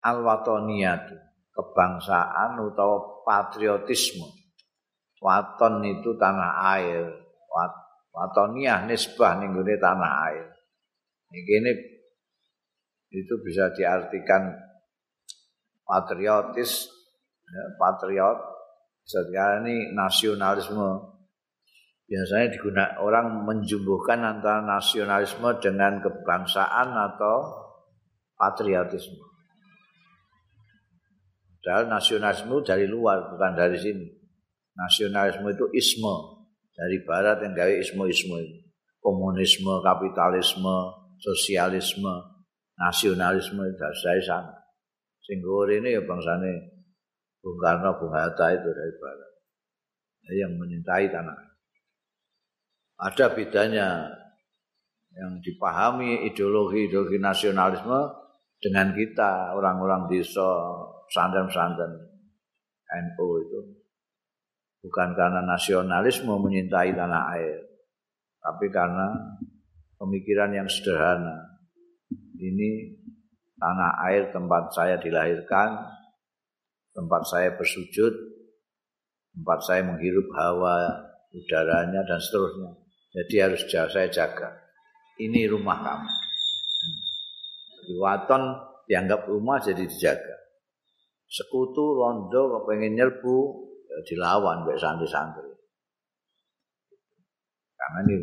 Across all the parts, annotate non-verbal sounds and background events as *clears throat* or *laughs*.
al-watoniyatu, kebangsaan utawa patriotisme. Waton itu tanah air. Wat, watoniyah nisbah ning tanah air. Ini itu bisa diartikan patriotis, ya, patriot, bisa ini nasionalisme. Biasanya digunakan orang menjumbuhkan antara nasionalisme dengan kebangsaan atau patriotisme. Padahal nasionalisme dari luar, bukan dari sini. Nasionalisme itu isme. Dari barat yang gawe isme-isme itu. Komunisme, kapitalisme, sosialisme, nasionalisme itu dari sana. Singgur ini ya bangsane Bung Karno, Bung Hatta itu dari barat. Yang menyintai tanah. Ada bedanya yang dipahami ideologi-ideologi nasionalisme dengan kita orang-orang desa pesantren-pesantren NU itu. Bukan karena nasionalisme menyintai tanah air tapi karena pemikiran yang sederhana. Ini tanah air tempat saya dilahirkan tempat saya bersujud tempat saya menghirup hawa udaranya dan seterusnya. Jadi harus saya jaga. Ini rumah kamu. Di waton dianggap rumah jadi dijaga. Sekutu rondo kepengen nyerbu ya dilawan baik santri-santri. Karena ini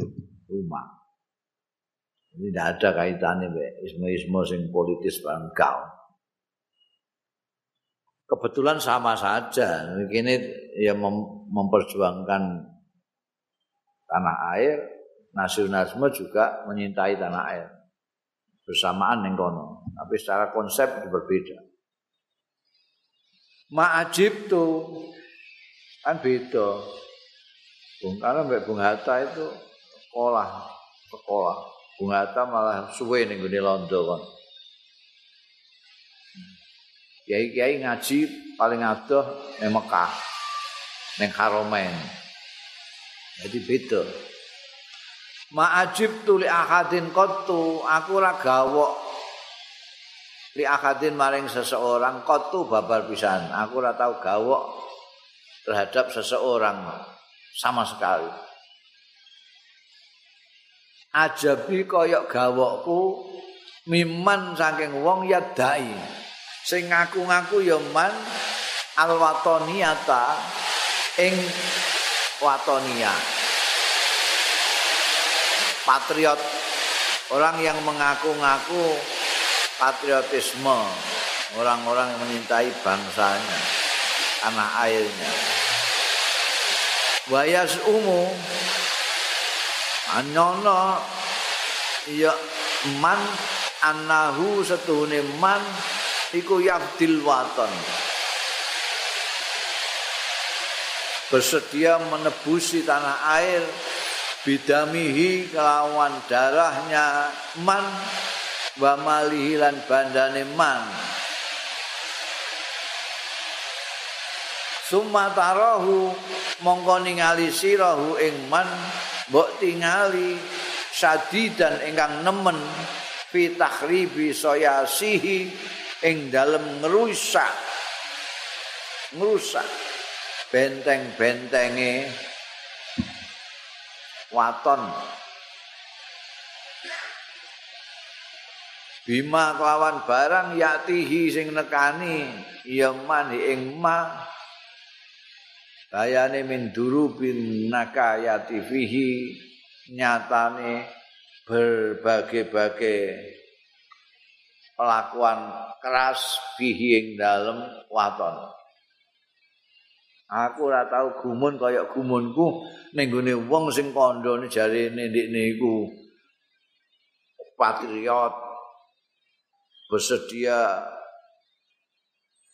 rumah. Ini tidak ada kaitannya baik isme-isme sing politis bangkau. Kebetulan sama saja. Ini ya mem memperjuangkan tanah air, nasionalisme juga menyintai tanah air. bersamaan ning kono. Tapi secara konsep berbeda. Ma'ajib tuh kan beda. Bung Karno mbak Bung Hatta itu sekolah, sekolah. Bung Hatta malah suwe ning gone Londo kon. Kiai-kiai ngaji paling adoh ning Mekah, ning Haromen. Jadi beda. Ma'ajib tu li akadin kotu Aku ora gawok Li akadin maring seseorang Kotu babar pisan. Aku ora tahu gawok Terhadap seseorang Sama sekali. Ajabi koyok gawokku Miman saking wong ya dai. Sing ngaku-ngaku ya man Alwatoniyata Ing watoniyah patriot orang yang mengaku-ngaku patriotisme orang-orang yang menyintai bangsanya tanah airnya. Wayas umu anyono ya man anahu setuhune man iku yafdil waton. Bersedia menebusi tanah air bidamihi kelawan darahnya man wa malihi lan bandane man summa tarahu mongko ningali sirahu ing man mbok tingali sadidan ingkang nemen fi takhribi sayasihi ing dalem ngrusak. Ngrusak. Benteng-bentenge waton bima kelawan barang yatihi sing nekani ya man ing ma. Bayane min durubin nakayati fihi nyatane berbagai-bagai pelakuan keras fihi ing dalem waton. Aku ora tau gumun kaya gumunku ning gone wong sing kandhane jarene ndekne iku. Patriot bersedia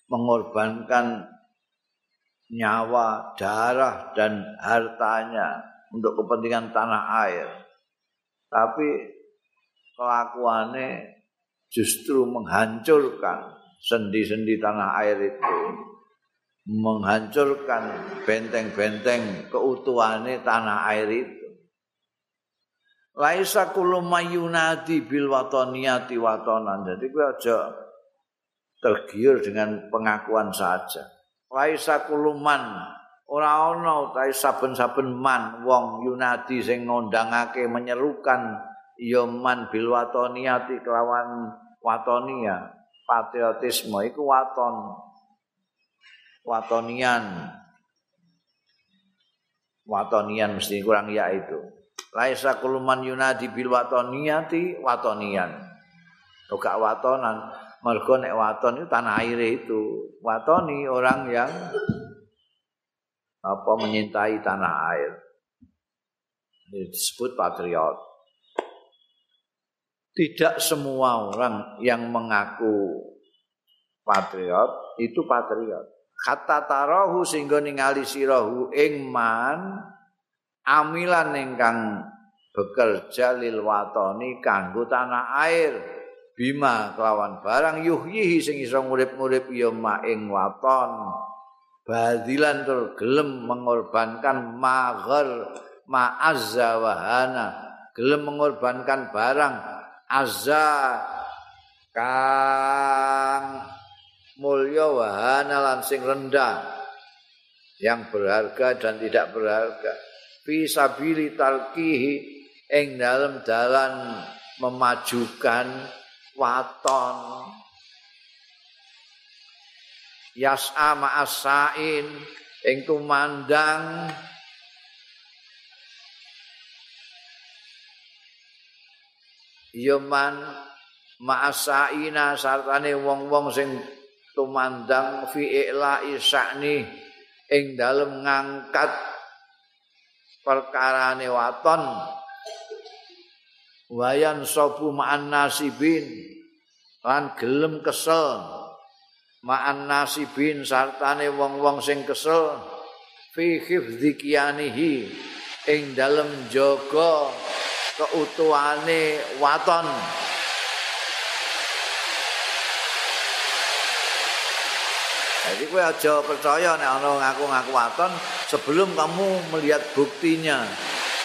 mengorbankan nyawa, darah dan hartanya untuk kepentingan tanah air. Tapi kelakuannya justru menghancurkan sendi-sendi tanah air itu. menghancurkan benteng-benteng keutuhane tanah air itu. Laisa kullu mayunati bil wataniyati watanan. Jadi kuwi aja tergiur dengan pengakuan saja. Laisa kuluman ora ana utahe saben-saben man wong yunadi sing ngondangake menyerukan ya man bil watoniyati kelawan watonia. Patriotisme iku waton. Watonian. Watonian mesti kurang ya itu laisa kuluman yunadi bil watoniyati watonian. Gak watonan? Mergo nek waton itu tanah air itu. Watoni orang yang apa menyintai tanah air. Disebut patriot. Tidak semua orang yang mengaku patriot itu patriot. Kata tarohu sehingga ningali sirahu ingman amilan ingkang bekerja lil watoni kanggo tanah air. Bima kelawan barang yuhyihi sing iso ngurip-ngurip ya ing waton. Badilan tur gelem mengorbankan maghar ma'azza wahana gelem mengorbankan barang azza kang mulya wahana lan sing rendah. Yang berharga dan tidak berharga fi sabili talqihi ing dalam dalan memajukan waton. Yas'a ma'asain ing tumandang Yoman ma'asaina sartane wong-wong sing tumandang fi i'la isa'ni ing dalem ngangkat perkarane waton. Wayan sobu ma'an nasibin lan gelem kesel. Ma'an nasibin sartane wong-wong sing kesel fi hifdzikiyanihi ing dalem jaga keutuhane waton Jadi kowe aja percaya nek ana ngaku-ngaku waton sebelum kamu melihat buktinya.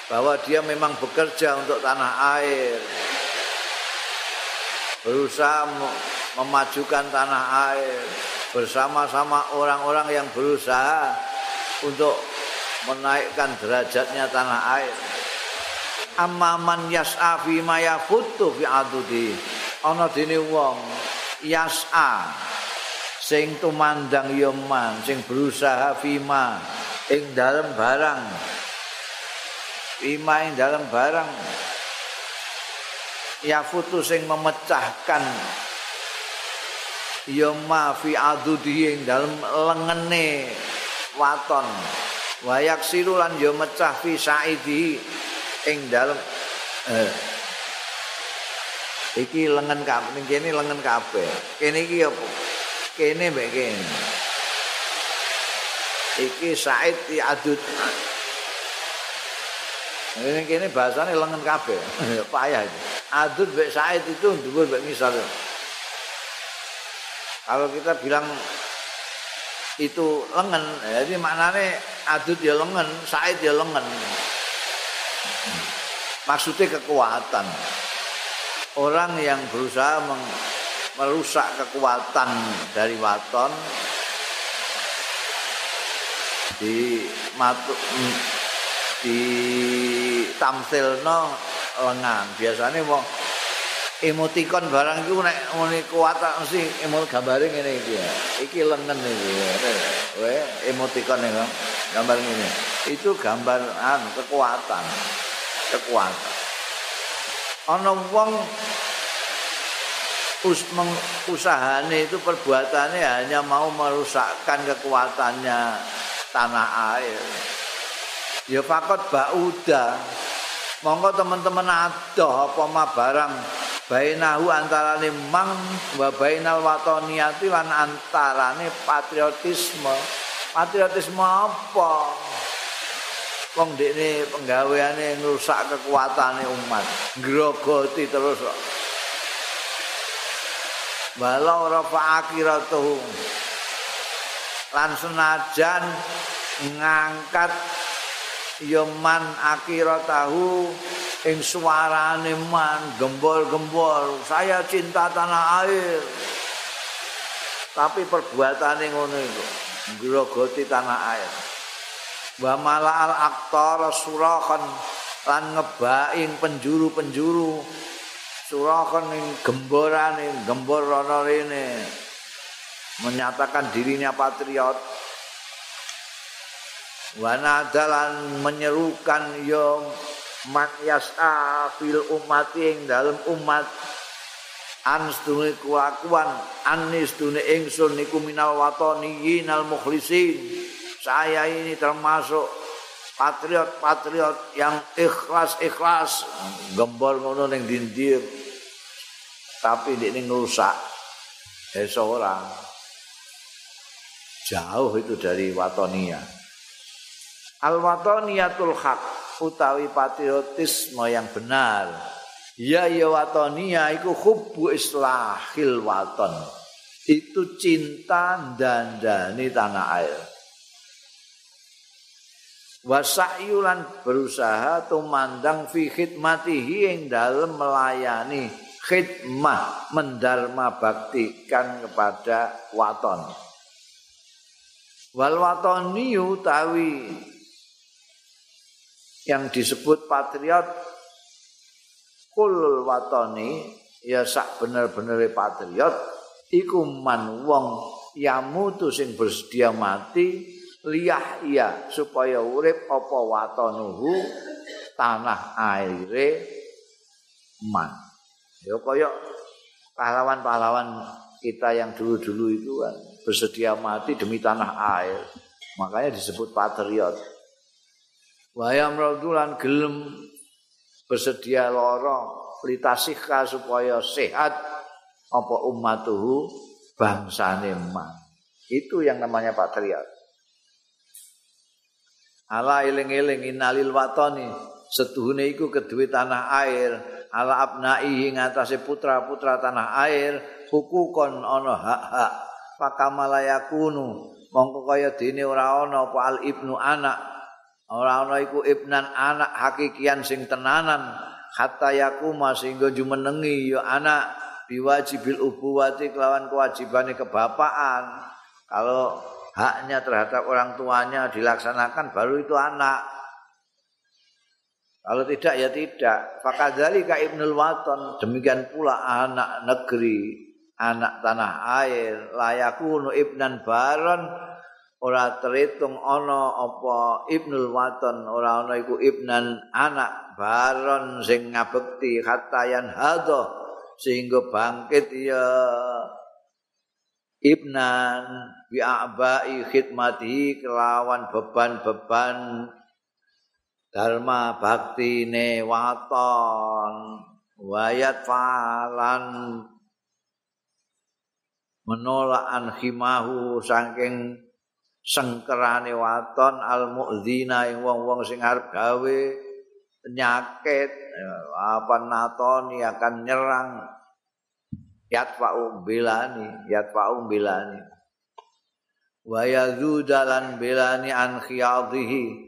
bahwa dia memang bekerja untuk tanah air berusaha memajukan tanah air bersama-sama orang-orang yang berusaha untuk menaikkan derajatnya tanah air amman yas'a fi ma yafutu fi adudi ana dene wong yas'a sing tumandang ya man sing berusaha fima ing dalem barang. Imain dalam barang. Ya futu sing memecahkan. Ya ma fi adudi ing dalam lengene waton. Wayak sirulan ya mecah fi saidi ing dalam eh, iki lengan kabeh kene lengan kabeh. Kene iki apa kene mbek kene iki said adud Ini kini bahasanya lengan kabe, *laughs* payah itu. Adud bek Said itu dhuwur bek misal. Kalau kita bilang itu lengan, jadi maknanya adud ya lengan, Said ya lengan. Maksudnya kekuatan. Orang yang berusaha merusak kekuatan dari waton di matu di tamsilno lengan. Biasane wong emotikon barang iku nek ngene kuat mesti emot gambare ngene iki ya. Iki lengan iki. We emotikon iki gambar ngene. Itu gambar an kekuatan. Kekuatan. Ana wong us usahane itu perbuatannya hanya mau merusakkan kekuatannya tanah air. ya fakot bauda. Monggo teman-teman ada apa ma barang bainahu antarane mang wa bainal watoniati lan antarane patriotisme. Patriotisme apa? Wong dekne penggaweane ngrusak kekuatane umat. Grogoti terus walau rafa akhiratuh lan senajan ngangkat ya man akira tahu ing suarane man gembol-gembol. Saya cinta tanah air. Tapi perbuatane ngono iku grogoti tanah air. Wa mala'al aktar surahan lan ngebaing penjuru-penjuru surahan ing gemborane gembor ana rene. Menyatakan dirinya patriot. Wa nadalan menyerukan yo man yas'a fil ummati ing dalem umat. An sedune kuakuan sedune ingsun niku minal watani nal mukhlisin. Saya ini termasuk patriot-patriot yang ikhlas-ikhlas. Gembor ngono ning dindir tapi ini ngerusak eh seorang jauh itu dari watonia al watoniyatul haq utawi patriotisme yang benar. Ya ya watonia iku hubbu islahil waton. Itu cinta dan dani tanah air. Wasahyulan berusaha tumandang fi khidmatihi yang dalam melayani khidmah mendarma baktikan kepada waton. Wal watoni utawi yang disebut patriot kul watoni ya sak bener-bener patriot iku man wong yamutu sing bersedia mati liyah iya supaya urip apa watonuhu tanah aire man ya kaya pahlawan-pahlawan kita yang dulu-dulu itu kan bersedia mati demi tanah air. Makanya disebut patriot. Wayam radulan gelem bersedia loro litasihka supaya sehat apa ummatuhu bangsane man itu yang namanya patriot. Ala eling-eling inalil watoni setuhune iku tanah air ala abnai ing putra-putra tanah air hukukon ana hak-hak. Pakamalayakunu mongko kaya dene ora ana apa al ibnu anak. Ora ana iku ibnan anak hakikian sing tenanan. Hatta yakuma sehingga jumenengi ya anak biwajibil ubuwati kelawan kewajibane kebapaan kalau haknya terhadap orang tuanya dilaksanakan baru itu anak. Kalau tidak ya tidak. Fakadzali ka ibnul waton demikian pula anak negeri, anak tanah air layakunu ibnan baron ora terhitung ono apa ibnul waton ora ono iku ibnan anak baron sing ngabekti khatayan hadho sehingga bangkit ya ibnan bi abai khidmati kelawan beban-beban dharma bakti ne waton wayat falan menolak khimahu saking sengkerane waton al mu'dzina ing wong-wong sing arep gawe penyakit apa natoni akan nyerang. Yatfa'u bilani yatfa'u bilani. Wa yazudalan bilani an khiyadhihi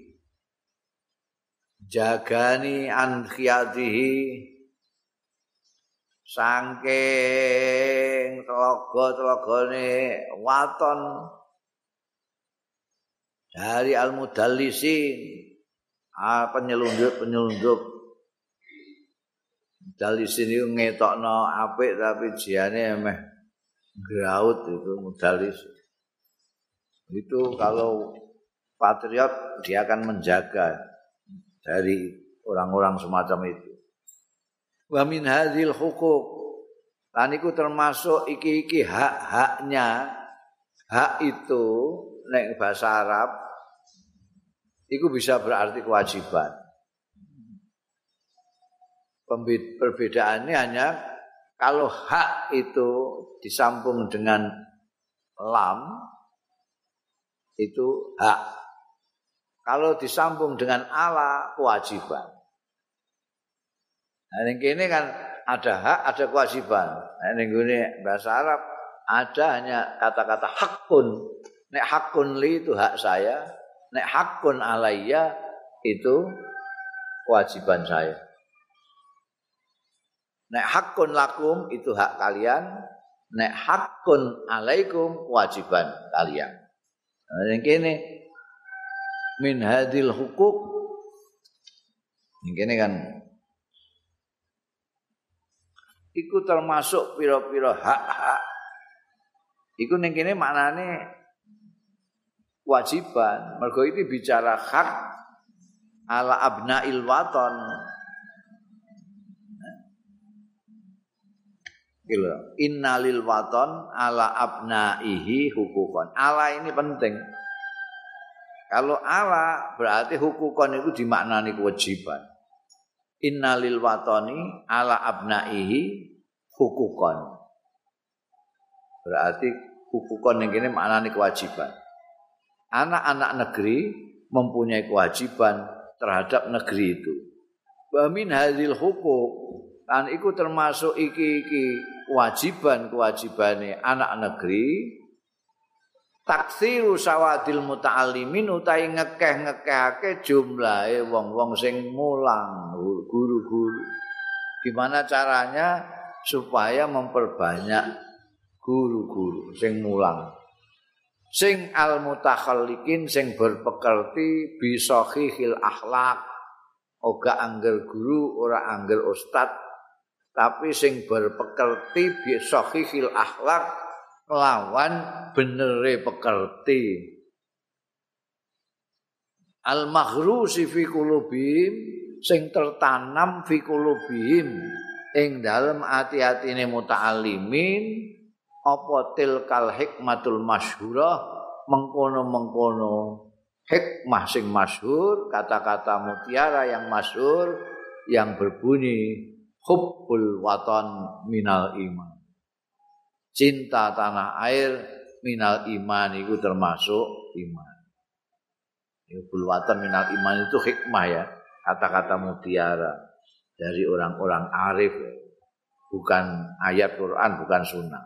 jagani an khiyadhihi sangking telogo-telogone waton. Dari al-mudallisin ah, penyelundup-penyelundup Dal sini ngetokno apik tapi jiane emeh graut itu mudalis. Itu kalau patriot dia akan menjaga dari orang-orang semacam itu. Wa min hadzal huquq lan iku termasuk iki-iki hak-haknya. Hak itu nek bahasa Arab itu bisa berarti kewajiban. perbedaannya hanya kalau hak itu disambung dengan lam itu hak. Kalau disambung dengan ala kewajiban. Nah, ini kan ada hak, ada kewajiban. Nah, ini bahasa Arab ada hanya kata-kata hakun. Nek hakun li itu hak saya, nek hakun alaiya itu kewajiban saya. Nek hakun lakum itu hak kalian, nek hakun alaikum kewajiban kalian. Nah, yang kene min hadil hukuk kene kan iku termasuk pira-pira hak-hak. Iku ning kene maknane kewajiban. Mergo iki bicara hak ala abnail waton. Gila. Innalil waton ala abnaihi hukukon. Ala ini penting. Kalau ala berarti hukukon itu dimaknani kewajiban. Innalil watoni ala abnaihi hukukon. Berarti hukukon yang ini maknani kewajiban. Anak-anak negeri mempunyai kewajiban terhadap negeri itu. Wa min hadil hukuk kan iku termasuk iki-iki kewajiban-kewajibane anak negeri taksiru sawadil muta'allimin utahe ngekeh-ngekehake jumlahe wong-wong sing mulang guru-guru. Gimana caranya supaya memperbanyak guru-guru sing mulang? Sing al mutakhallikin sing berpekerti bisa khil akhlak. Oga angger guru ora angger ustad. Tapi sing berpekerti bisa khil akhlak lawan benere pekerti. Al maghrusi fi qulubihim sing tertanam fi qulubihim. Ing dalem ati-atine muta'allimin apa tilkal hikmatul masyhurah? Mengkono-mengkono. Hikmah sing masyhur kata-kata mutiara yang masyhur yang berbunyi hubbul watan minal iman. Cinta tanah air minal iman itu termasuk iman. Hubbul watan minal iman itu hikmah ya, kata-kata mutiara dari orang-orang arif bukan ayat Quran, bukan sunnah.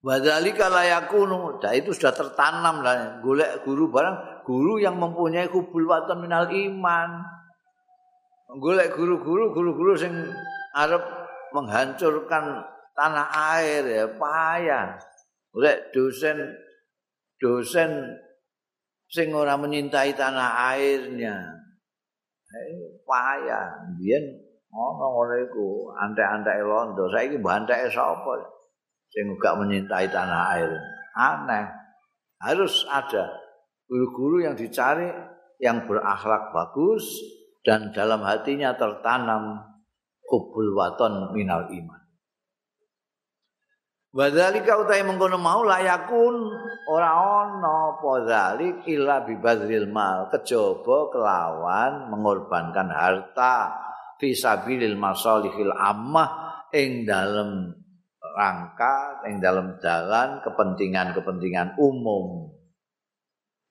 Wadhalika layakunu, dah itu sudah tertanam lah. Golek guru barang, guru yang mempunyai hubul watan minal iman. golek guru-guru guru-guru sing arep menghancurkan tanah air ya payah. Golek dosen dosen sing ora menyintai tanah airnya eh, payah. Biyen ono ngono iku antek-antek londo. Saiki banteke sapa? Sing gak menyintai tanah air. Aneh. Harus ada guru-guru yang dicari yang berakhlak bagus dan dalam hatinya tertanam kubul waton minal iman. Wadzalika utai mengkono mau layakun ora ana apa zalik illa bibadril mal. Kejaba kelawan mengorbankan harta fi sabilil masalihil ammah ing dalem rangka ing dalem dalan kepentingan-kepentingan umum.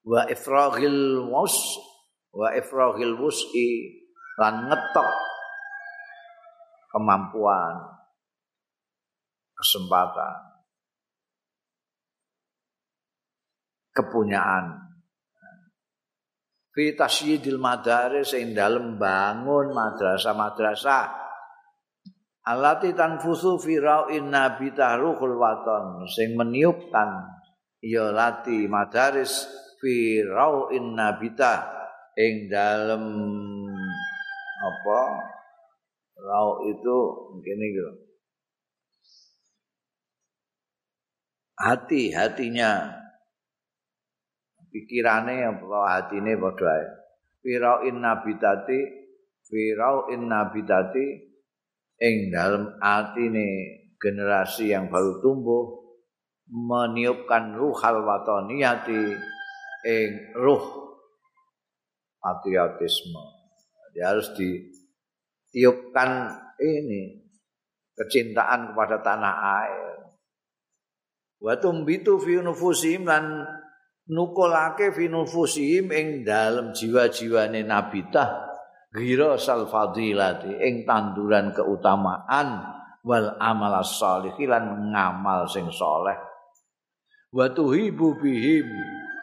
Wa ifraghil mus wa ifrahil wus'i lan ngetok kemampuan kesempatan kepunyaan. Fi tasyidil madaris ing dalem bangun madrasah-madrasah. Alati tanfusu fi ra'in nabi tahruhul waton sing meniupkan ya lati madaris fi ra'in nabitah ing dalem apa? Rau itu mungkin itu hati hatinya pikirane apa hatine padha ae firau in nabitati firau in nabitati ing dalem atine generasi yang baru tumbuh meniupkan ruhal watoniyati ing ruh patriotisme. Jadi harus ditiupkan ini kecintaan kepada tanah air. Wa tumbitu fi nufusihim lan nukulake fi nufusihim ing dalem jiwa-jiwane nabitah gira sal fadilati ing tanduran keutamaan wal amal salih lan ngamal sing soleh wa tuhibu bihim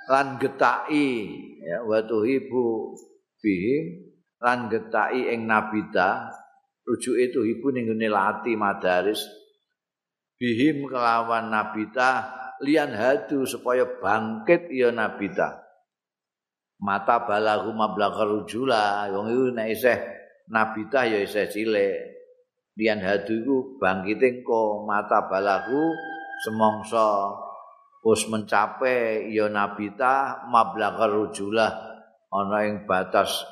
lan getaki ya wa tuhibu bihim lan getaki ing nabita rujuke itu ibu ning lati madaris bihim kelawan nabita lian hadu supaya bangkit ya nabita mata balahu mablagha rujula wong iku nek isih nabita ya isih cilik. Lian hadu iku bangkit engko mata balahu semongso wis mencapai ya nabita mablagha rujula ana ing batas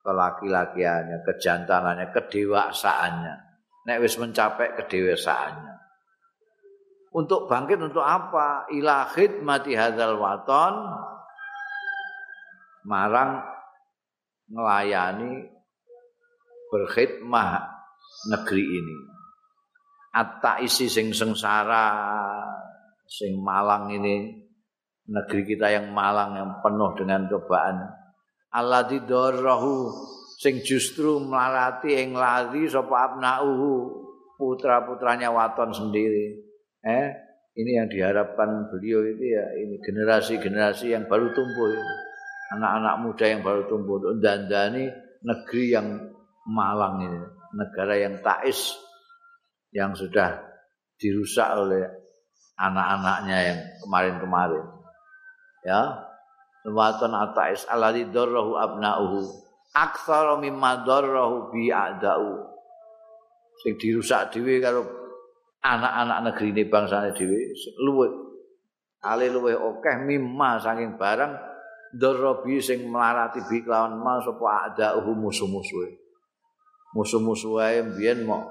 kelaki-lakiannya kejantanannya kedewasaannya nek wis mencapai kedewasaannya untuk bangkit untuk apa? Ila khidmati hadzal waton. Marang melayani berkhidmah negeri ini. Atta isi sing sengsara sing malang ini. Negeri kita yang malang yang penuh dengan cobaan. Allah didorrahu sing justru melarati ing lari sapa abnauhu putra-putranya waton sendiri eh ini yang diharapkan beliau itu ya ini generasi-generasi yang baru tumbuh anak-anak muda yang baru tumbuh. Dan dandani negeri yang malang ini. Negara yang tais yang sudah dirusak oleh anak-anaknya yang kemarin-kemarin. Ya. Waton atais alladzi darrahu abnauhu. Aktsara mimma darrahu bi a'da'u sing dirusak dhewe karo anak-anak negeri ini bangsane dhewe luwih ale luwih akeh mimma saking barang dorobi sing melarati bi kelawan ma sapa ada uhu musuh-musuhe. Musuh-musuhe mbiyen mau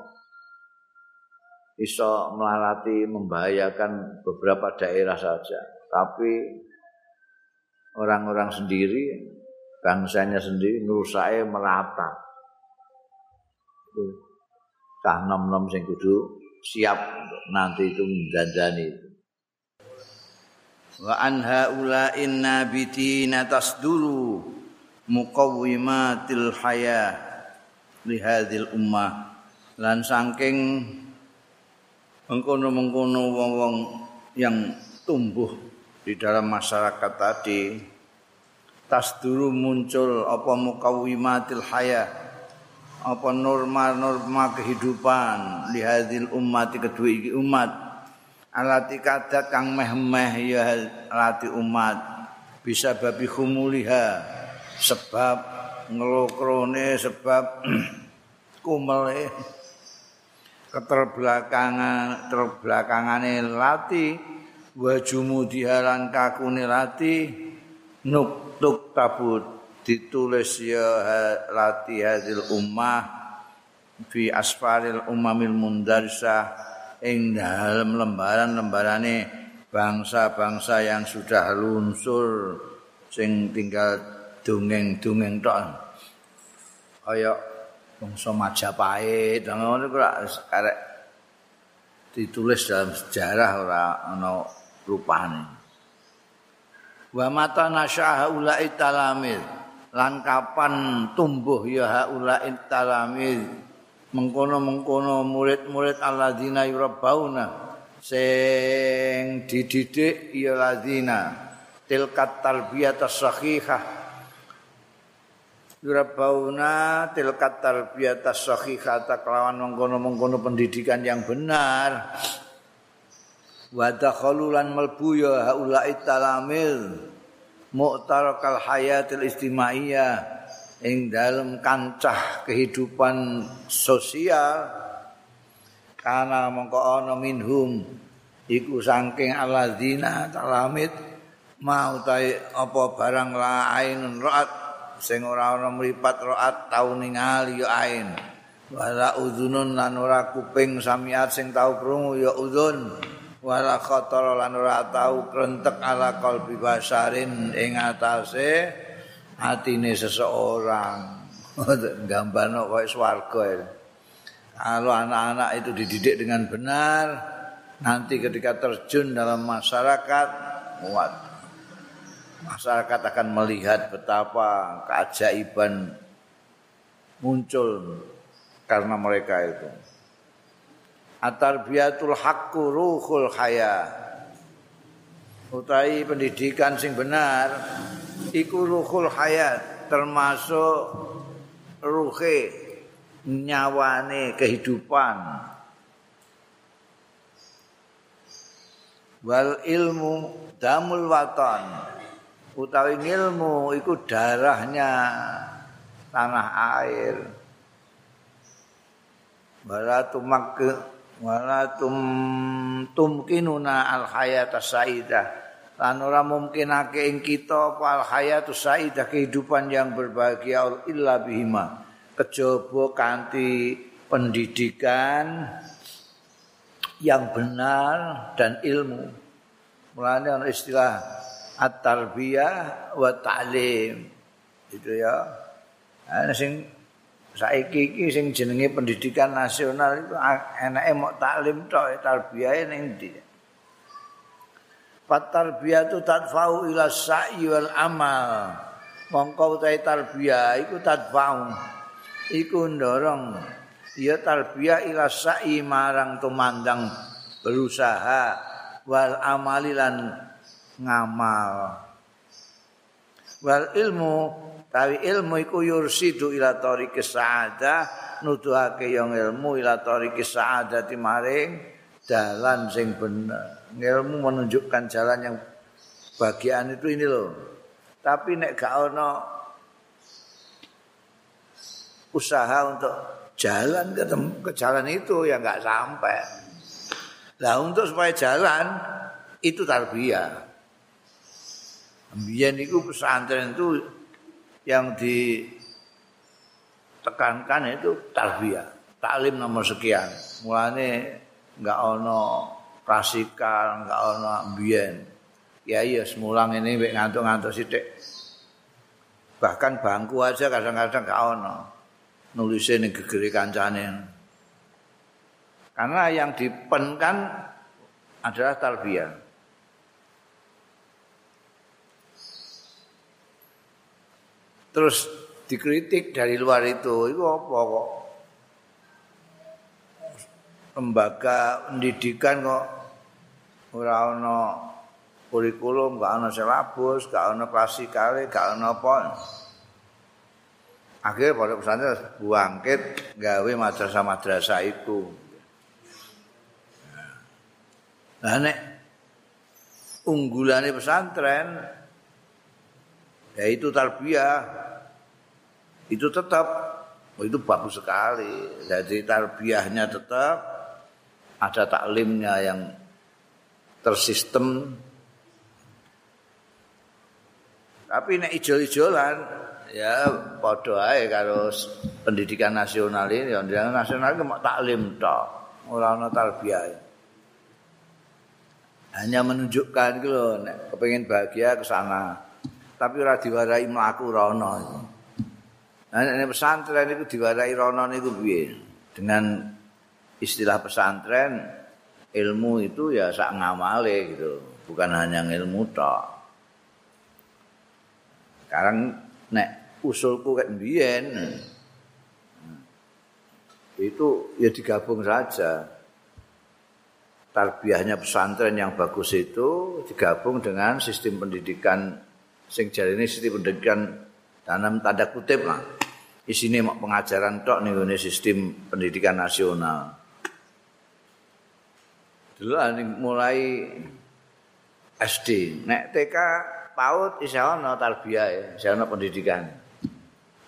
iso melarati membahayakan beberapa daerah saja, tapi orang-orang sendiri bangsanya sendiri nurusake merata. Kah nom-nom sing kudu siap nanti itu menjanjani itu. wa an haula'in nabitina tasduru muqawwimatil haya li hadhil ummah lan saking mengkono-mengkono wong-wong yang tumbuh di dalam masyarakat tadi tasduru muncul apa muqawwimatil haya apa norma-norma kehidupan li hadhil ummati kedua iki umat. Alati kadat kang meh-meh ya alati umat. Bisa babi khumuliha sebab ngelokrone sebab *clears throat* kumele. Keterbelakangan terbelakangane lati wa jumudihalan kakune lati nuktuk tabut ditulis ya lati hadil ummah fi asfaril umamil mundarsah ing dalam lembaran-lembarane bangsa-bangsa yang sudah lunsur sing tinggal dongeng-dongeng tok. Kaya bangsa Majapahit ngono kok arek ditulis dalam sejarah ora ana rupane. Wa mata nasyaha ulai talamil lan kapan tumbuh ya haulai talamil mengkono-mengkono murid-murid alladzina yurabbauna. Sing dididik ya ladzina tilkat tarbiyat as-sahihah yurabbauna tilkat tarbiyat as-sahihah kelawan mengkono-mengkono pendidikan yang benar. Wa dakhalulan melbu ya haula'i talamil mu'tarakal hayatil istimaiyah ing dalam kancah kehidupan sosial. Karena mongko ana minhum iku saking alladzina talamit mau tai apa barang lain raat sing ora ana mripat raat tau ningali ya ain. Wala uzunun lan ora kuping samiat sing tau krungu ya uzun wala khatar lan ora tau krentek ala qalbi basarin ing atase atine seseorang *laughs* gambarno koyo swarga ya. Kalau anak-anak itu dididik dengan benar, nanti ketika terjun dalam masyarakat, muat. Masyarakat akan melihat betapa keajaiban muncul karena mereka itu. Atarbiyatul haqqu ruhul haya. Utai pendidikan sing benar iku ruhul hayat termasuk ruhe nyawane kehidupan. Wal ilmu damul waton utawi ilmu iku darahnya tanah air. Wala tumak wala tum tumkinuna al hayata saidah lan ora mungkinake ing kita al hayatu saidah kehidupan yang berbahagia illa bihima kejaba kanthi pendidikan yang benar dan ilmu. Mulane ana istilah at-tarbiyah wa ta'lim. Itu ya. Ana sing saiki iki sing jenenge pendidikan nasional itu enake mok taklim tok tarbiyahe ning ndi. Fatarbiyah tu tadfa'u ila sa'i wal amal. Mongko utahe tarbiyah iku tadfa'u. Iku ndorong ya tarbiyah ila sa'i marang tumandang berusaha wal amalilan ngamal wal ilmu tawi ilmu iku yursidu ila tariqis sa'adah nuduhake yang ilmu ila tariqis sa'adah maring jalan sing bener ilmu menunjukkan jalan yang bagian itu ini loh tapi nek gak ono usaha untuk jalan ke, ke jalan itu ya nggak sampai. Nah untuk supaya jalan itu tarbiyah. Ambian itu pesantren itu yang ditekankan itu tarbiyah. Taklim nomor sekian. Mulane nggak ono klasikal, nggak ono ambien. Ya iya semulang ini ngantuk-ngantuk sidik. Bahkan bangku aja kadang-kadang nggak ono. nulisnya ning gegere kancane. Karena yang dipenkan adalah tarbiyah. Terus dikritik dari luar itu, itu apa kok? Lembaga pendidikan kok ora ana kurikulum, gak ana silabus, gak ana klasikale, gak ana apa. akhirnya pada pesantren bangkit gawe madrasah-madrasah itu. Nah, nek unggulannya pesantren yaitu tarbiyah. Itu tetap. Oh, itu bagus sekali. Jadi tarbiyahnya tetap. Ada taklimnya yang tersistem. Tapi nek ijol-ijolan ya padha ae karo pendidikan nasional ini. Pendidikan nasional itu mau taklim tok. Ora ana tarbiyah. Hanya menunjukkan gitu loh nek kepengin bahagia ke sana tapi ora diwarai mlaku rono nah nek pesantren itu diwarai rono niku piye dengan istilah pesantren ilmu itu ya sak ngamale gitu bukan hanya ilmu tok sekarang nek usulku kayak mbiyen. Itu ya digabung saja. Tarbiyahnya pesantren yang bagus itu digabung dengan sistem pendidikan sing ini sistem pendidikan dalam tanda kutip lah. Isine mak pengajaran tok nih ini sistem pendidikan nasional. Dulu mulai SD, nek TK PAUD isya ana tarbiyah, isya ana pendidikan.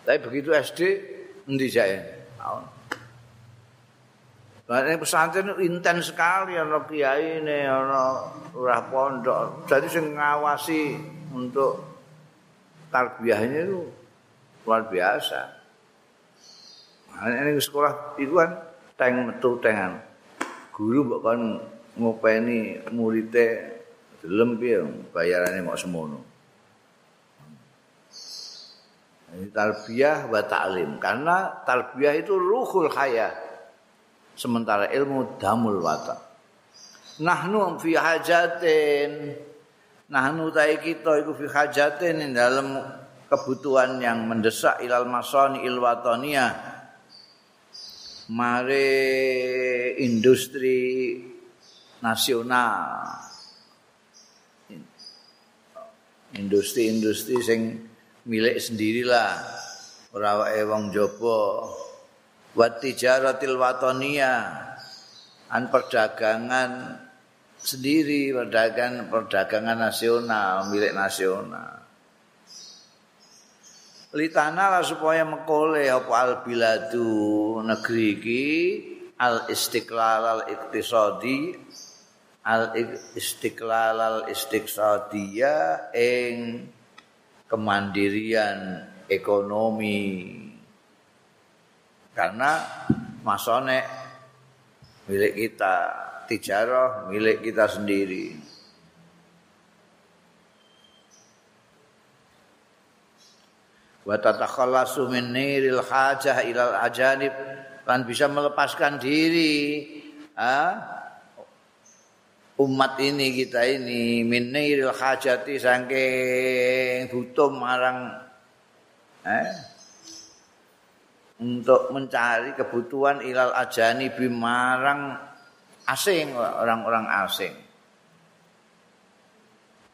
Tapi begitu SD endi jae? Tahun. Lah pesantren intens sekali ana kiai ana lurah pondok. Jadi sing ngawasi untuk tarbiyahnya itu luar biasa. Ini sekolah itu kan teng metu tengan. Guru mbok kan ngopeni muridé delem bayarane mok semono. tarbiyah wa ta'lim karena tarbiyah itu ruhul hayat sementara ilmu damul wata nahnu fi hajatin nahnu tai kita iku fi hajatin dalam kebutuhan yang mendesak ilal masani il wataniyah mare industri nasional. Industri-industri sing milik sendirilah. Ora wae wong jaba wa tijaratil watonia an perdagangan sendiri perdagangan perdagangan nasional milik nasional. Litana lah supaya mekole apa al biladu negeri iki al istiqlal al iktisadi al istiqlal al istiqsadiyah ing kemandirian ekonomi. Karena masone milik kita tijarah milik kita sendiri wa tatakhallasu min niril hajah ilal ajanib kan bisa melepaskan diri ha? umat ini kita ini min niril hajati saking butuh marang eh? untuk mencari kebutuhan ilal ajani bimarang asing orang-orang asing.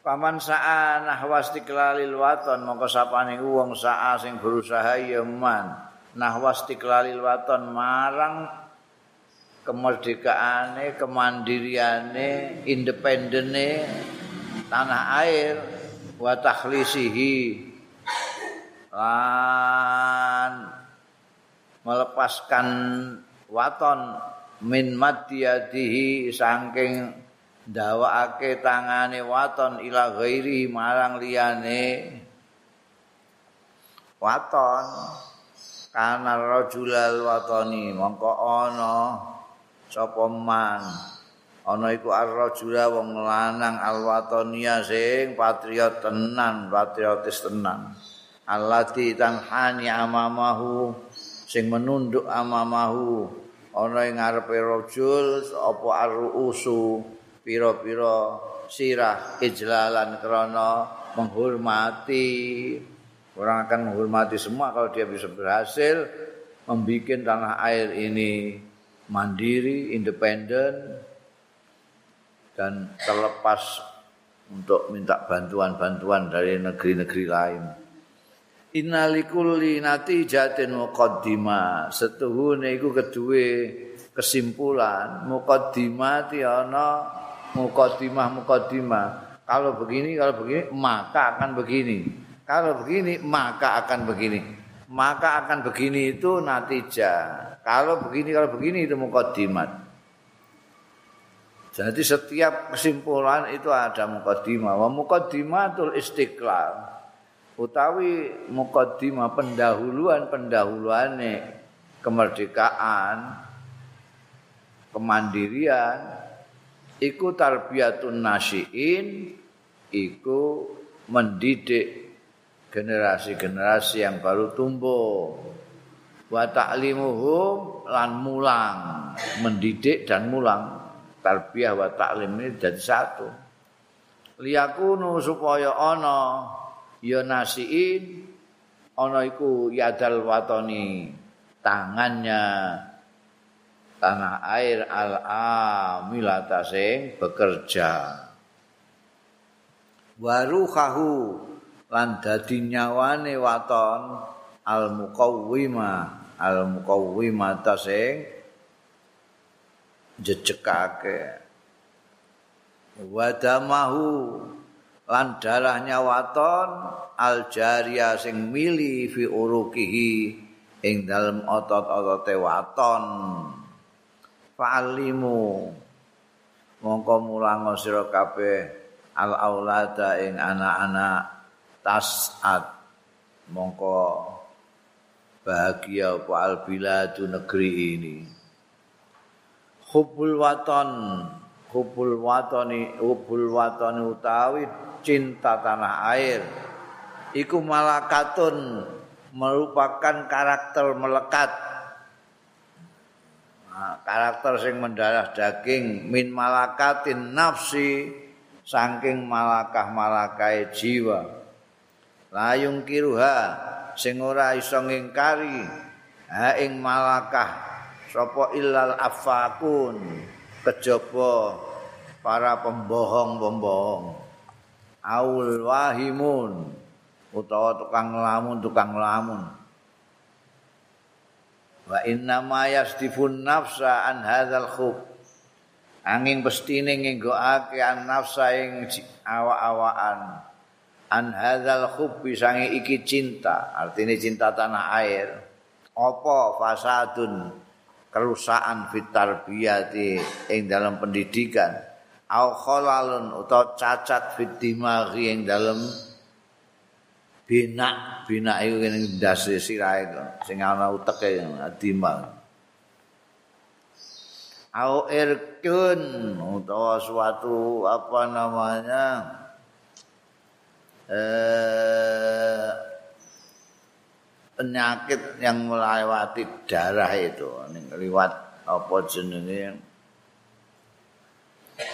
Paman sa'a nahwa istiqlalil waton mongko sapane wong sa'a sing berusaha ya man. Nahwa istiqlalil waton marang kemerdekaane, kemandiriane, independene tanah air wa takhlisihi. Lan melepaskan waton min madiyadihi saking ndawakake tangane waton ila ghairi marang liyane. Waton kana rajulal watoni mongko ana sapa man. Ana iku ar-rajula wong lanang al-watonia sing patriot tenan patriotis tenan. Allati tanhani amamahu sing menunduk amamahu ana ing ngarepe rajul apa ar-ruusu pira-pira sirah ijlalan krana menghormati orang akan menghormati semua kalau dia bisa berhasil membuat tanah air ini mandiri, independen dan terlepas untuk minta bantuan-bantuan dari negeri-negeri lain. Innalikulli natijatin muqaddimah. Setuhune iku kedue kesimpulan muqaddimati ana mukaddimah mukaddimah kalau begini kalau begini maka akan begini. Kalau begini maka akan begini. Maka akan begini itu natijah kalau begini kalau begini itu mukaddimat jadi setiap kesimpulan itu ada mukaddimah wa mukaddimatul istiqlal utawi mukaddimah pendahuluan pendahuluane kemerdekaan kemandirian iku tarbiyatun nasiin iku mendidik generasi-generasi yang baru tumbuh. Wa ta'limuhum lan mulang mendidik dan mulang. Tarbiyah wa ta'lim ini jadi satu. Liyakunu supaya ana ya nasiin ana iku yadal watoni tangannya tanah air al-amilata sing bekerja. Waruhahu lan dadi nyawane waton al-muqawwima al-muqawwimata sing jejekake. Wadamahu lan darahnya waton al-jariya sing mili fi urukihi ing dalem otot-otote waton. Fa'alimu mongko mulang sira kabeh al aulada ing anak-anak tasat. Mongko bahagia apa al biladu negeri ini. Hubul waton hubul watoni hubul watoni utawi cinta tanah air. Iku malakatun merupakan karakter melekat. Karakter sing mendarah daging min malakatin nafsi saking malakah malakai jiwa. Layung kiruha sing ora iso ngingkari ha ing malakah sapa illal afakun kejaba para pembohong-pembohong aul wahimun utawa tukang lamun tukang lamun. Wa inna ma yastifun nafsa an hadzal khub angin pestine ngenggokake an nafsa ing awak-awakan. An hadzal hubbi sange iki cinta artine cinta tanah air. Apa fasadun kerusakan fitar biyati ing dalam pendidikan au khalalun utawa cacat fit ing dalam bina bina iku ning ndase sirahe sing ana uteke dimaghi au irkun utawa suatu apa namanya eh, penyakit yang melewati darah itu ning liwat apa jenenge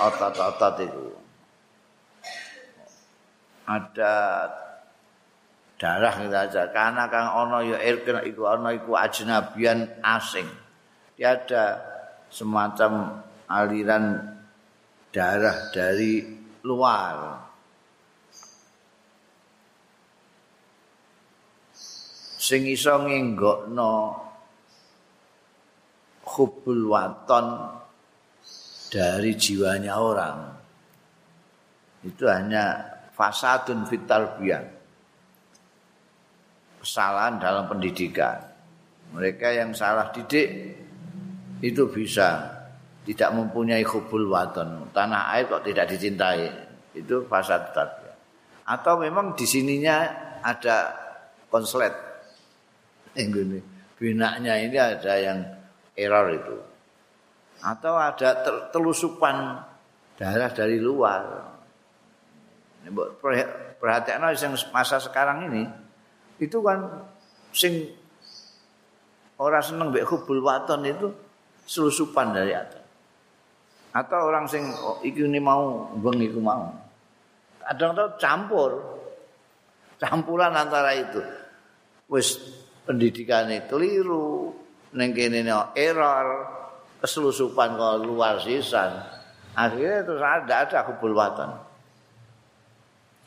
otot-otot itu. Ada darah kita aja karena kang ono ya irkun iku ono iku ajnabian asing. Tiada semacam aliran darah dari luar. Sing iso ngenggokno hubul waton dari jiwanya orang. Itu hanya fasadun vital bian. Kesalahan dalam pendidikan. Mereka yang salah didik itu bisa tidak mempunyai hubul waton tanah air kok tidak dicintai itu fasad tarbiyah atau memang di sininya ada konslet ini binaknya ini ada yang error itu atau ada telusupan darah dari luar perhatian yang masa sekarang ini itu kan sing orang seneng mbek hubul waton itu selusupan dari atas. Atau orang sing oh, iki ini mau beng iku mau. Kadang-kadang campur. Campuran antara itu. Wis pendidikannya keliru, ning kene error, keselusupan kalau luar sisan. Akhirnya itu ada ada hubul watan.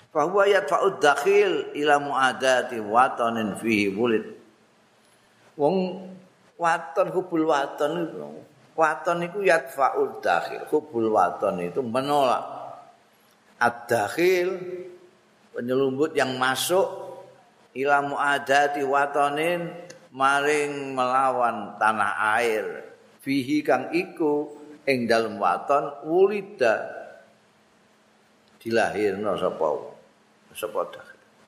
Bahwa yadfa'ud dakhil ila mu'adati watanin fihi wulid. Wong waton hubul waton itu waton itu yadfa'ul dakhil hubul waton itu menolak ad-dakhil penyelumbut yang masuk ila muadati watonin maring melawan tanah air fihi kang iku ing dalem waton wulida. Dilahirno sapa sapa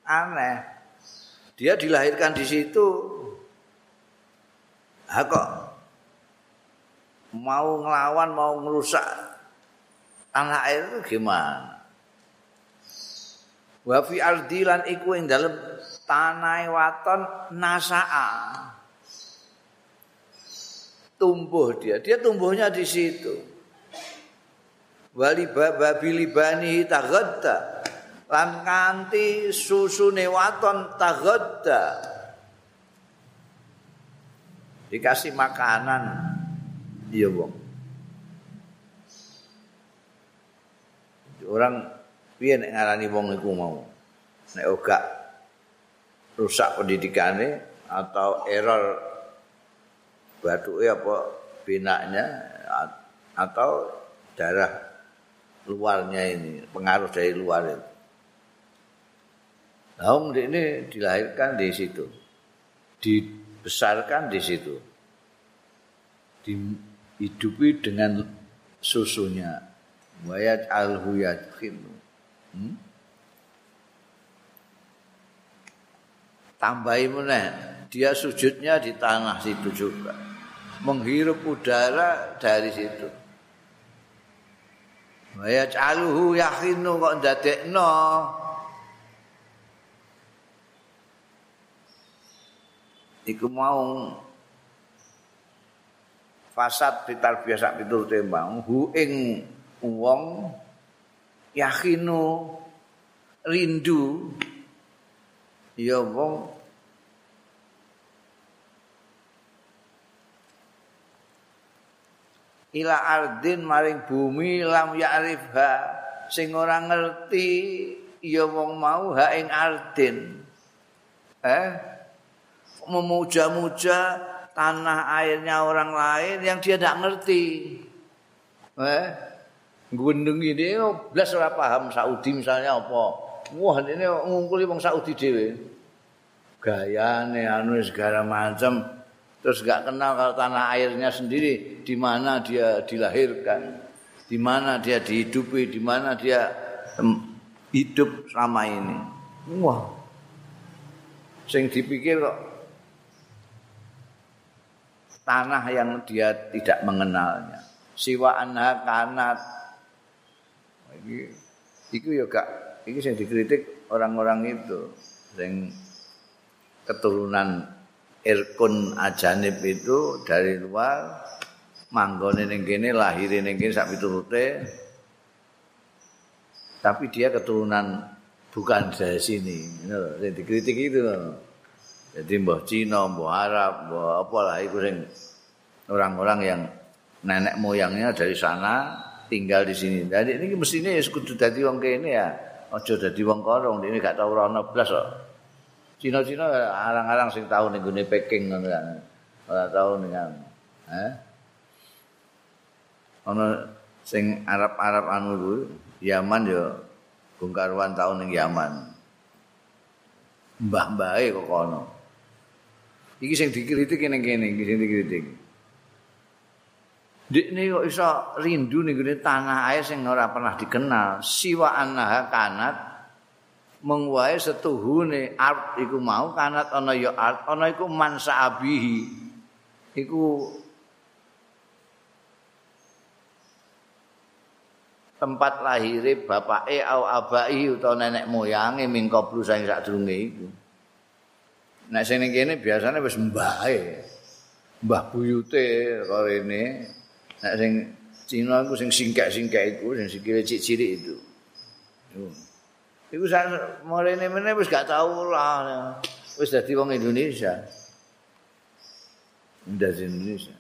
aneh. Dia dilahirkan di situ. Ha kok? Mau ngelawan, mau ngerusak tanah air itu gimana? Wa fi ardilan iku ing dalem tanah waton nasaa. Tumbuh dia, dia tumbuhnya di situ. Wali babi libani tagadda lan kanthi susune waton tagadda. dikasih makanan. Iya wong. Orang piye nek ngarani wong iku mau? Nek ora rusak pendidikane atau error batuke apa binaknya atau darah luarnya ini pengaruh dari luar itu. Nah, ini dilahirkan di situ. Di dibesarkan di situ. Dihidupi dengan susunya. Wayat alhu yadkhinu. Hmm? Tambahi meneh, dia sujudnya di tanah situ juga. Menghirup udara dari situ. Wayat alhu yakhinu kok ndadekno. iku mau fasad fitar biasa pitur tembang hu ing wong yakinu rindu ya wong ila ardin maring bumi lam ya'rifha sing ora ngerti ya wong mau ha ing ardin eh memuja-muja tanah airnya orang lain yang dia tidak ngerti. Eh, gundung ini oh, belas ora paham Saudi misalnya apa. Wah, ini ngungkuli wong Saudi dhewe. Gayane anu segala macam terus gak kenal kalau tanah airnya sendiri di mana dia dilahirkan, di mana dia dihidupi, di mana dia hidup selama ini. Wah. Sing dipikir kok tanah yang dia tidak mengenalnya. Siwa anha kanat. Iki iku ya gak iki sing dikritik orang-orang itu sing keturunan Irkun Ajanib itu dari luar manggone ning kene lahir ning kene sak piturute. Tapi dia keturunan bukan dari sini. Ngono dikritik itu jadi mbah Cina mbah Arab mbah apa lah iku sing orang-orang yang nenek moyangnya dari sana tinggal di sini. Jadi ini mestinya ya kudu dadi wong kene ya. Aja dadi wong korong ini gak tau ora blas kok Cina-Cina arang-arang sing tau ning gone Peking ngono kan. Ora tau ning Eh? Ana sing Arab-Arab anu kuwi Yaman ya Bung Karwan tau ning Yaman. Mbah-mbahe kok kono. Iki sing dikritik ning kene, iki sing dikritik. Dik kok iso rindu nih tanah air sing ora pernah dikenal. Siwa anah kanat mengwae setuhune art iku mau kanat ana ya art ana iku mansa abihi iku tempat lahire bapake au abai utawa nenek moyange mingko blu saing sadurunge iku. Nek sing kene biasane wis mbahe. Mbah buyute rene. Nek sing Cina iku sing singkek-singkek iku sing sikile cilik-cilik itu. Iku sak mulene meneh wis gak tau lah. Wis dadi wong Indonesia. Dari Indonesia.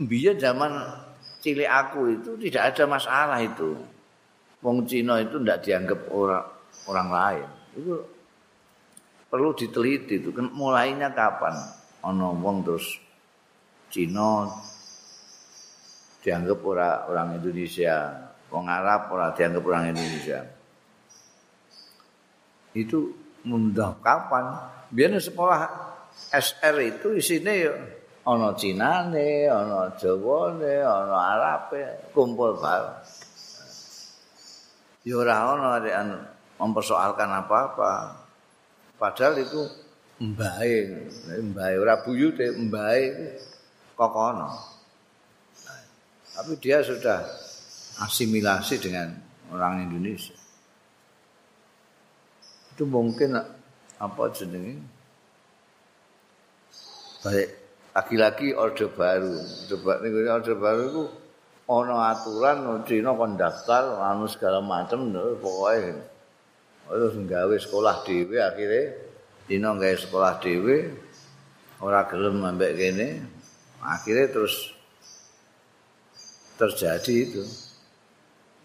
Biar zaman cilik aku itu tidak ada masalah itu. Wong Cina itu tidak dianggap orang orang lain. Itu perlu diteliti itu. Mulainya kapan? Ono wong terus Cina dianggap orang orang Indonesia. Wong Arab ora dianggap orang Indonesia. Itu mundah kapan? Biar sekolah SR itu isinya ya ana Cinane, ana Jawane, ana Arabe, kumpul bareng. Ya ora ana mempersoalkan apa-apa. Padahal itu mbae, mbae ora buyute, mbae kokono. Tapi dia sudah asimilasi dengan orang Indonesia. Itu mungkin apa jenenge? Baik lagi-lagi orde baru. Coba nih orde baru itu ono aturan Cina kon daftar anu segala macam pokoknya terus nggawe sekolah dhewe akhirnya Cina nggawe sekolah dhewe ora gelem ambek kene akhirnya terus terjadi itu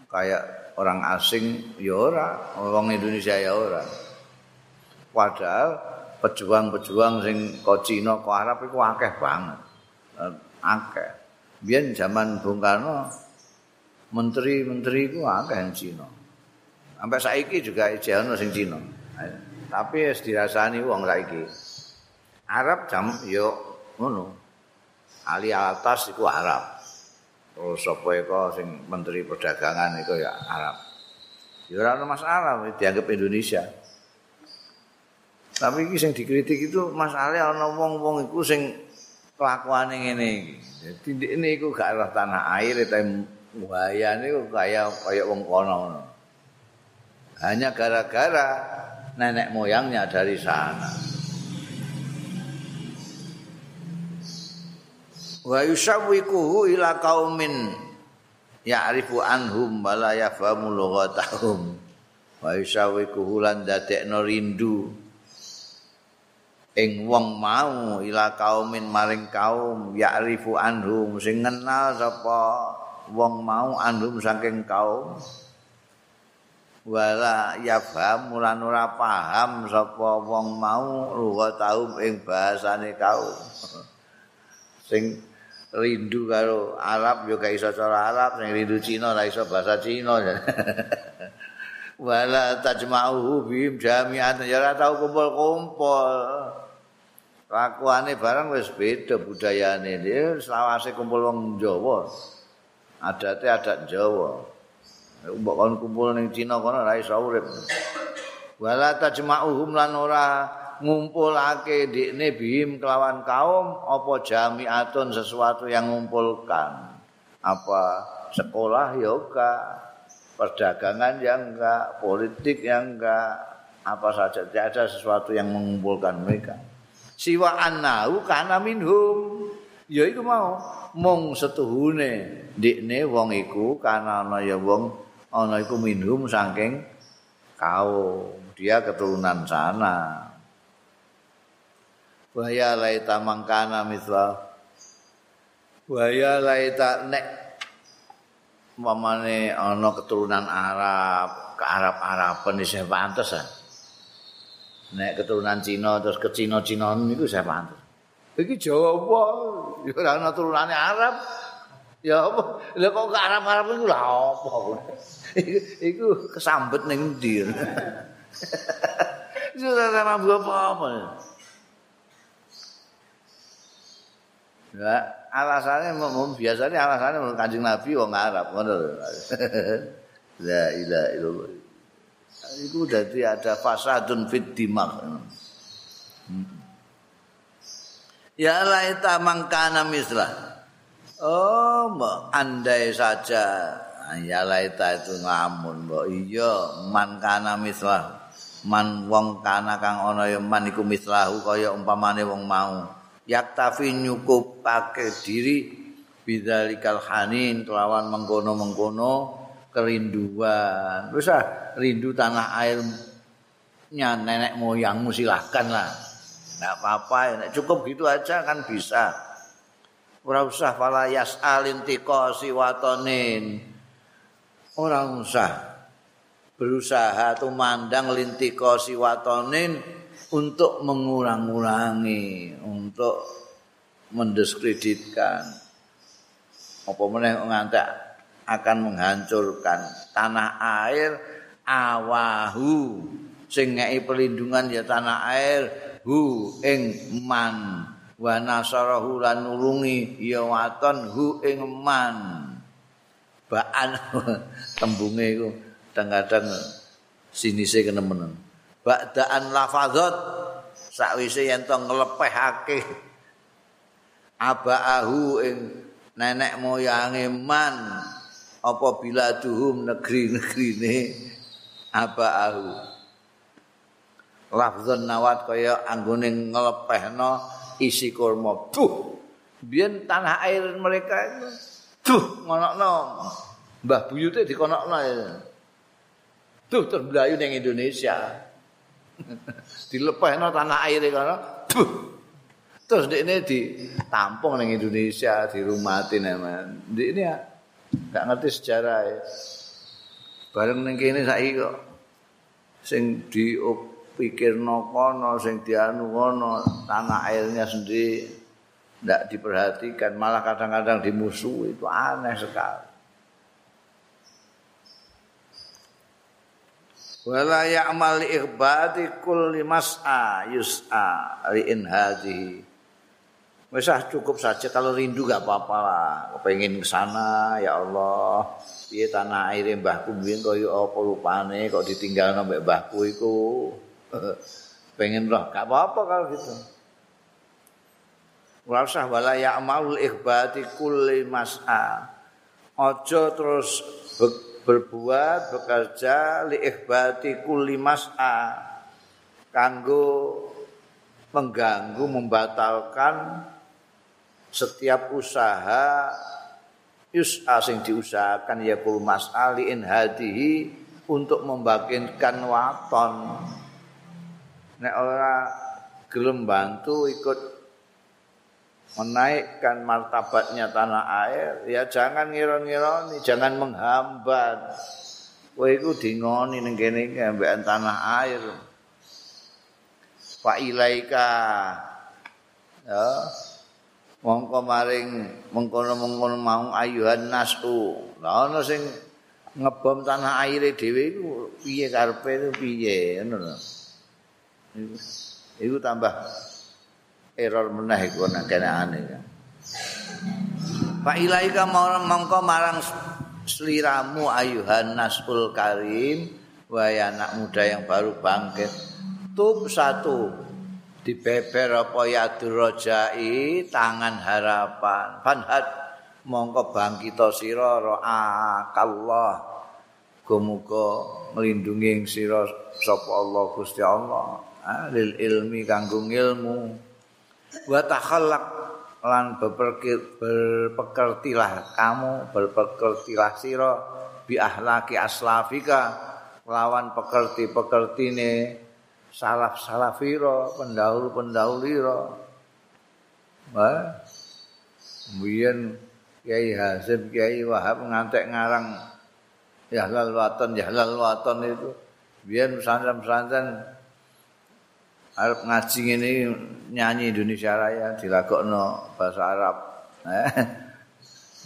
kayak orang asing ya ora, orang Indonesia ya ora. Padahal pejuang-pejuang sing kok Cina kok Arab iku akeh banget. Eh, akeh. Biyen zaman Bung Karno menteri-menteri iku akeh yang Cina. Sampai saiki juga ijen sing Cina. Tapi wis dirasani wong saiki. Arab jam yo ngono. Ali atas iku Arab. Oh sapa iku sing menteri perdagangan iku ya Arab. Ya ora masalah dianggap Indonesia. Tapi iki sing dikritik itu masalahnya ana wong-wong iku sing kelakuane ngene iki. Dadi ini iku gak arah tanah air tapi wayane iku kaya kaya wong kono Hanya gara-gara nenek moyangnya dari sana. Wa yusawwiquhu ila qaumin ya'rifu anhum wa la yafhamu lughatahum. Wa yusawwiquhu lan dadekno rindu. Ing wong mau ila kaumin maring kaum ya'rifu anhum sing kenal sapa wong mau anhum saking kaum. Wala yafhamu lan ora paham sapa wong mau lughatahum ing bahasane kaum. Sing rindu karo Arab yo gak iso cara Arab. Ning rindu Cina ora iso bahasa Cina. *laughs* Wala tajma'uhu bim jami'an. Ya ora tau kumpul-kumpul. Lakuane barang wis beda budayane. Dia selawase kumpul wong Jawa. Adate adat Jawa. Mbok kon kumpul ning Cina kono ora iso urip. Wala tajma'uhum lan ora ngumpulake dikne bihim kelawan kaum apa jami'atun sesuatu yang ngumpulkan? Apa sekolah? Yoga perdagangan yang enggak. Politik yang enggak. Apa saja. Tidak ada sesuatu yang mengumpulkan mereka. Siwa annahu kana minhum. Ya iku mau. Mung setuhune dikne wong iku kana ana ya wong ana iku minhum saking kaum. Dia keturunan sana Waya laita mangkana misla Waya laita nek Mamane ana keturunan Arab, ke Arab-Araban isih pantes ah. Nek keturunan Cina terus ke Cina-Cina niku isih pantes. Iki Jawa apa? Ya ana turunane Arab. Ya apa? Lah kok ke Arab-Arab niku lha apa? Iku kesambet ndi? *laughs* Sudah sama apa-apa. Ya, alasannya biasanya alasannya mau kanjeng Nabi wong Arab ngono lho. *laughs* La ilaha illallah. Itu dadi ada fasadun fit dimag. Ya laita mangkana mislah. Oh, mbak andai saja ya laita itu ngamun mbak iya man kana mislah man wong kana kang ana ya man iku mislahu kaya umpamane wong mau yaktafi nyukupake diri bidzalikal hanin kelawan mengkono-mengkono kerinduan. Wis ah, rindu tanah air nya nenek moyangmu silahkan lah. Enggak apa-apa, nek cukup gitu aja kan bisa. Ora usah fala yas'alin tiqasi watonin. Ora usah berusaha tuh mandang lintikosi watonin untuk mengurang-urangi, untuk mendiskreditkan. Apa meneh ngantek akan menghancurkan tanah air awahu. Sing ngeki perlindungan ya tanah air hu ing man. Wa nasarahu lan nulungi ya waton hu ing man. Baan *laughs* tembunge iku kadang-kadang sinise kenemenen ba'daan lafazat sakwise yen to nglepehake abaahu ing nenek moyange man apa bila duhum negeri-negrine abaahu. Lafzun nawat kaya anggone nglepehno isi kurma. Tuh biyen tanah air mereka itu tuh ngonokno. Mbah buyute dikonokno. Tuh terbelayu ning Indonesia *laughs* dilepehno tanah air kono. Terus ndekne ditampung ning Indonesia, dirumatin aman. Ndekne gak ngerti sejarah ya. Bareng ning kene saiki kok sing dipikirno kono, sing dianu kono, tanah airnya sendiri ndak diperhatikan, malah kadang-kadang dimusuhi itu aneh sekali. Wala ya'mal ikhbati kulli mas'a yus'a ri'in hadhihi Wes cukup saja kalau rindu gak apa-apa lah. Kepengin ke sana ya Allah. Piye tanah air mbahku mbiyen kaya apa rupane kok ditinggal mbek mbahku iku. *laughs* Pengen loh gak apa-apa kalau gitu. Ora usah wala ya'mal ikhbati kulli mas'a. Aja terus berbuat bekerja li ikhbati kulli mas'a. Kanggo mengganggu membatalkan setiap usaha yus'a sing diusahakan ya kul mas'ali in hadihi untuk membagikan waton. Nek ora gelem bantu ikut menaikkan martabatnya tanah air ya jangan ngiron-ngironi jangan menghambat. Kowe iku dingoni ning kene iki tanah air. Fa ilaika ya mongko maring mengkono-mengkono mau ayuhan nasu. Lah ana sing ngebom tanah aire dhewe iku piye karepe piye ngono iku tambah error meneh iku nek kene aneh Pak ilaika mongko marang seliramu ayuhan nasul karim wahai anak muda yang baru bangkit. Tub satu dibeber apa ya durojai tangan harapan. Fanhat mongko bangkito sira ra'akallah. Gumuga nglindungi sira sapa Allah Gusti Allah. Lil ilmi kanggo ilmu wa takhallaq lan berpekertilah. Kamu berpekertilah sira bi ahlaki aslafika lawan pekerti-pekertine salaf-salafira pendahulu-pendahulira Wah. Mbiyen Kiai Hasim Kiai Wahab ngantek ngarang ya lal waton ya lal waton itu. Biyen pesantren-pesantren arep ngaji ngene nyanyi Indonesia Raya dilagokno bahasa Arab. *laughs* Eh,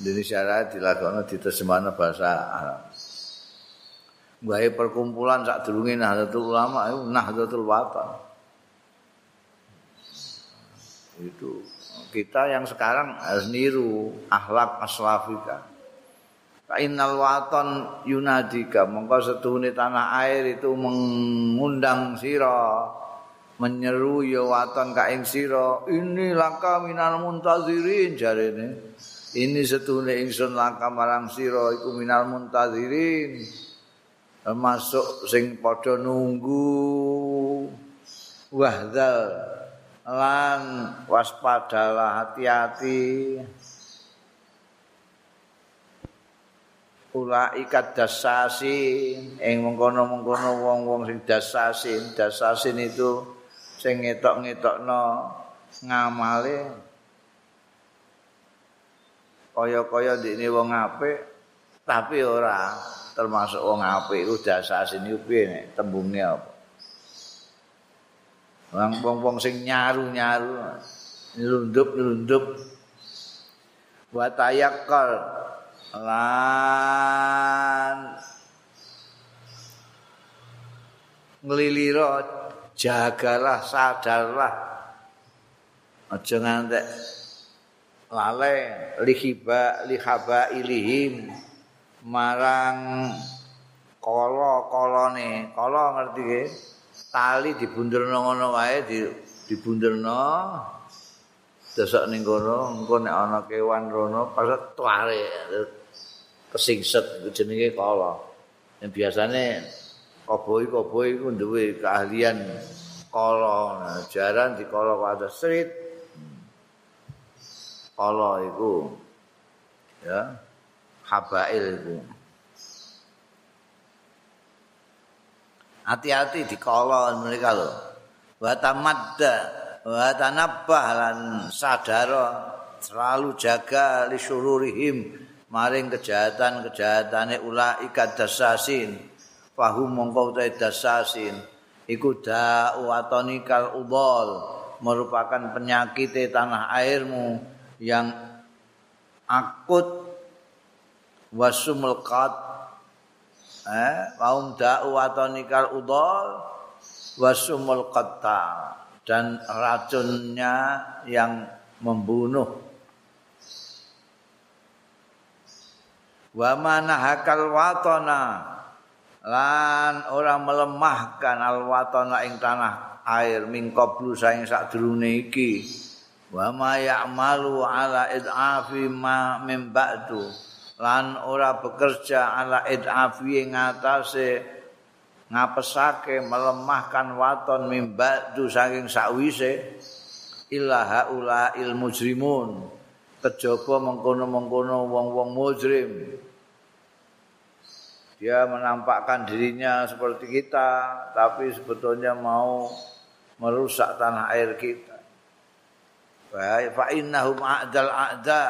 Indonesia Raya dilagokno diterjemahno bahasa Arab. Gawe perkumpulan sak durunge Nahdlatul Ulama itu Nahdlatul Watan. Itu kita yang sekarang harus niru akhlak aslafika. Innal waton yunadika mongko setuhune tanah air itu mengundang sira menyeru ya waton ka ing sira. Ini langka minal muntazirin jarene. Ini setune ingsun langka marang sira iku minal muntazirin. Termasuk sing padha nunggu wahdal lan waspadalah hati-hati. Ula ikat dasasin, ing mengkono-mengkono wong-wong sing dasasin, dasasin itu sing ngetok-ngetokno ngamale kaya-kaya ndekne wong apik tapi ora termasuk wong apik iku dasar sini piye nek tembunge apa? Wong-wong sing nyaru-nyaru nyelundup-nyelundup wa tayakkal lan nglilira jagalah sadarlah. Aja ngantek lale lihiba lihaba ilihim. Marang kala kalane. Kala ngerti ge tali dibundelno ngono wae di dibundelno desok ning kono engko nek ana kewan rono pas tuare kesingset jenenge kala. Yang biasanya koboi-koboi ku duwe keahlian kala. Nah, jaran di kala pada street. Kala iku ya habail iku. Hati-hati di kala mereka lho. Wa tamadda wa tanabbah lan sadara selalu jaga li syururihim maring kejahatan-kejahatane ulaika dasasin fahum mongko ta dasasin. Iku da'watonikal udol. Merupakan penyakit tanah airmu yang akut. Wasumul qat eh kaum da'watonikal udol. Wasumul qatta dan racunnya yang membunuh. Wa manahakal watana lan ora melemahkan alwatana ing tanah air min qablu saing sadurunge iki. Wa ma ya'malu ala id'afi ma min ba'du. Lan ora bekerja ala id'afi ing atase ngapesake melemahkan waton min ba'du saking sakwise. Illa haula il mujrimun. Kejaba mengkono-mengkono wong-wong mujrim dia menampakkan dirinya seperti kita tapi sebetulnya mau merusak tanah air kita. Fa innahum a'dal a'da.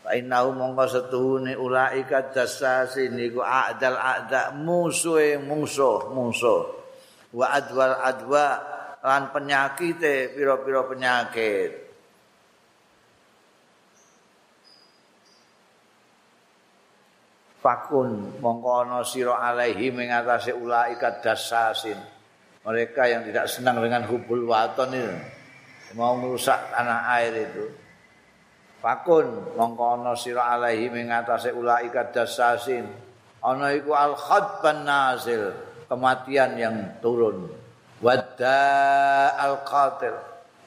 Fa innahum mongko setuhune ulaika dasasin niku a'dal a'da musuhe musuh musuh wa adwal adwa lan penyakit pira-pira penyakit fakun mongko ana sira alaihi ing atase ulaika dasasin mereka yang tidak senang dengan hubul waton itu mau merusak tanah air itu. Fakun mongko ana sira alaihi ing atase ulaika dasasin ana iku al khadban nazil kematian yang turun. Wadda al qatil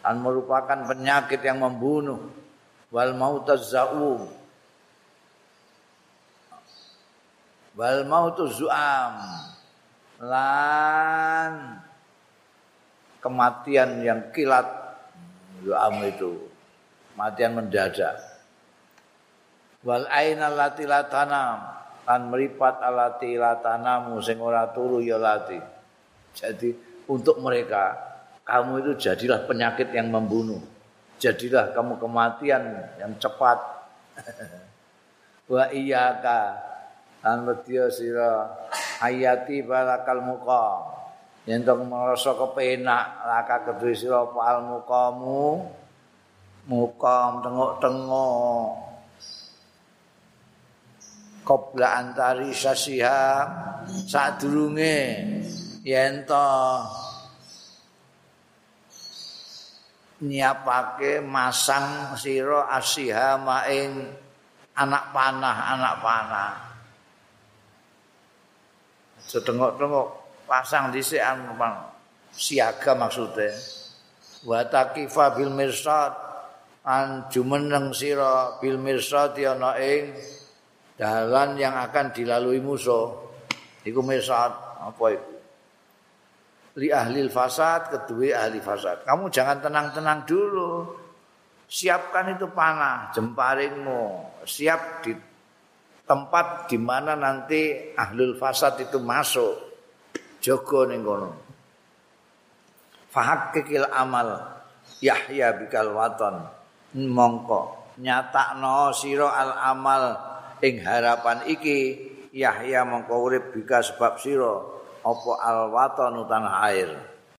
dan merupakan penyakit yang membunuh. Wal mautaz zaum wal mautu zuam. Lan kematian yang kilat zuam itu. Kematian mendadak. Wal aina lati latanam lan meripat alati latanamu sing ora turu ya lati. Jadi untuk mereka kamu itu jadilah penyakit yang membunuh. Jadilah kamu kematian yang cepat. *laughs* Wa iyyaka lan wedya sira hayati balakal muka. Yen to merasa kepenak laka kedue sira al mukamu mukam tengok-tengok qabla antari sasiha sadurunge yen to nyiapake masang sira asiha maing anak panah anak panah setengok-tengok pasang dhisik siaga maksudnya wa taqifa bil mirsad an jumeneng sira bil mirsad ana ing dalan yang akan dilalui musuh iku mirsad apa itu li ahli fasad kedua ahli fasad. Kamu jangan tenang-tenang dulu. Siapkan itu panah jemparingmu. Siap di tempat di mana nanti ahlul fasad itu masuk. Jogo ning kono. Fahakkikil amal yahya bikal waton. Mongko. Nyatakno sira al amal ing harapan iki yahya mongko urip bika sebab sira. Apa al waton tanah air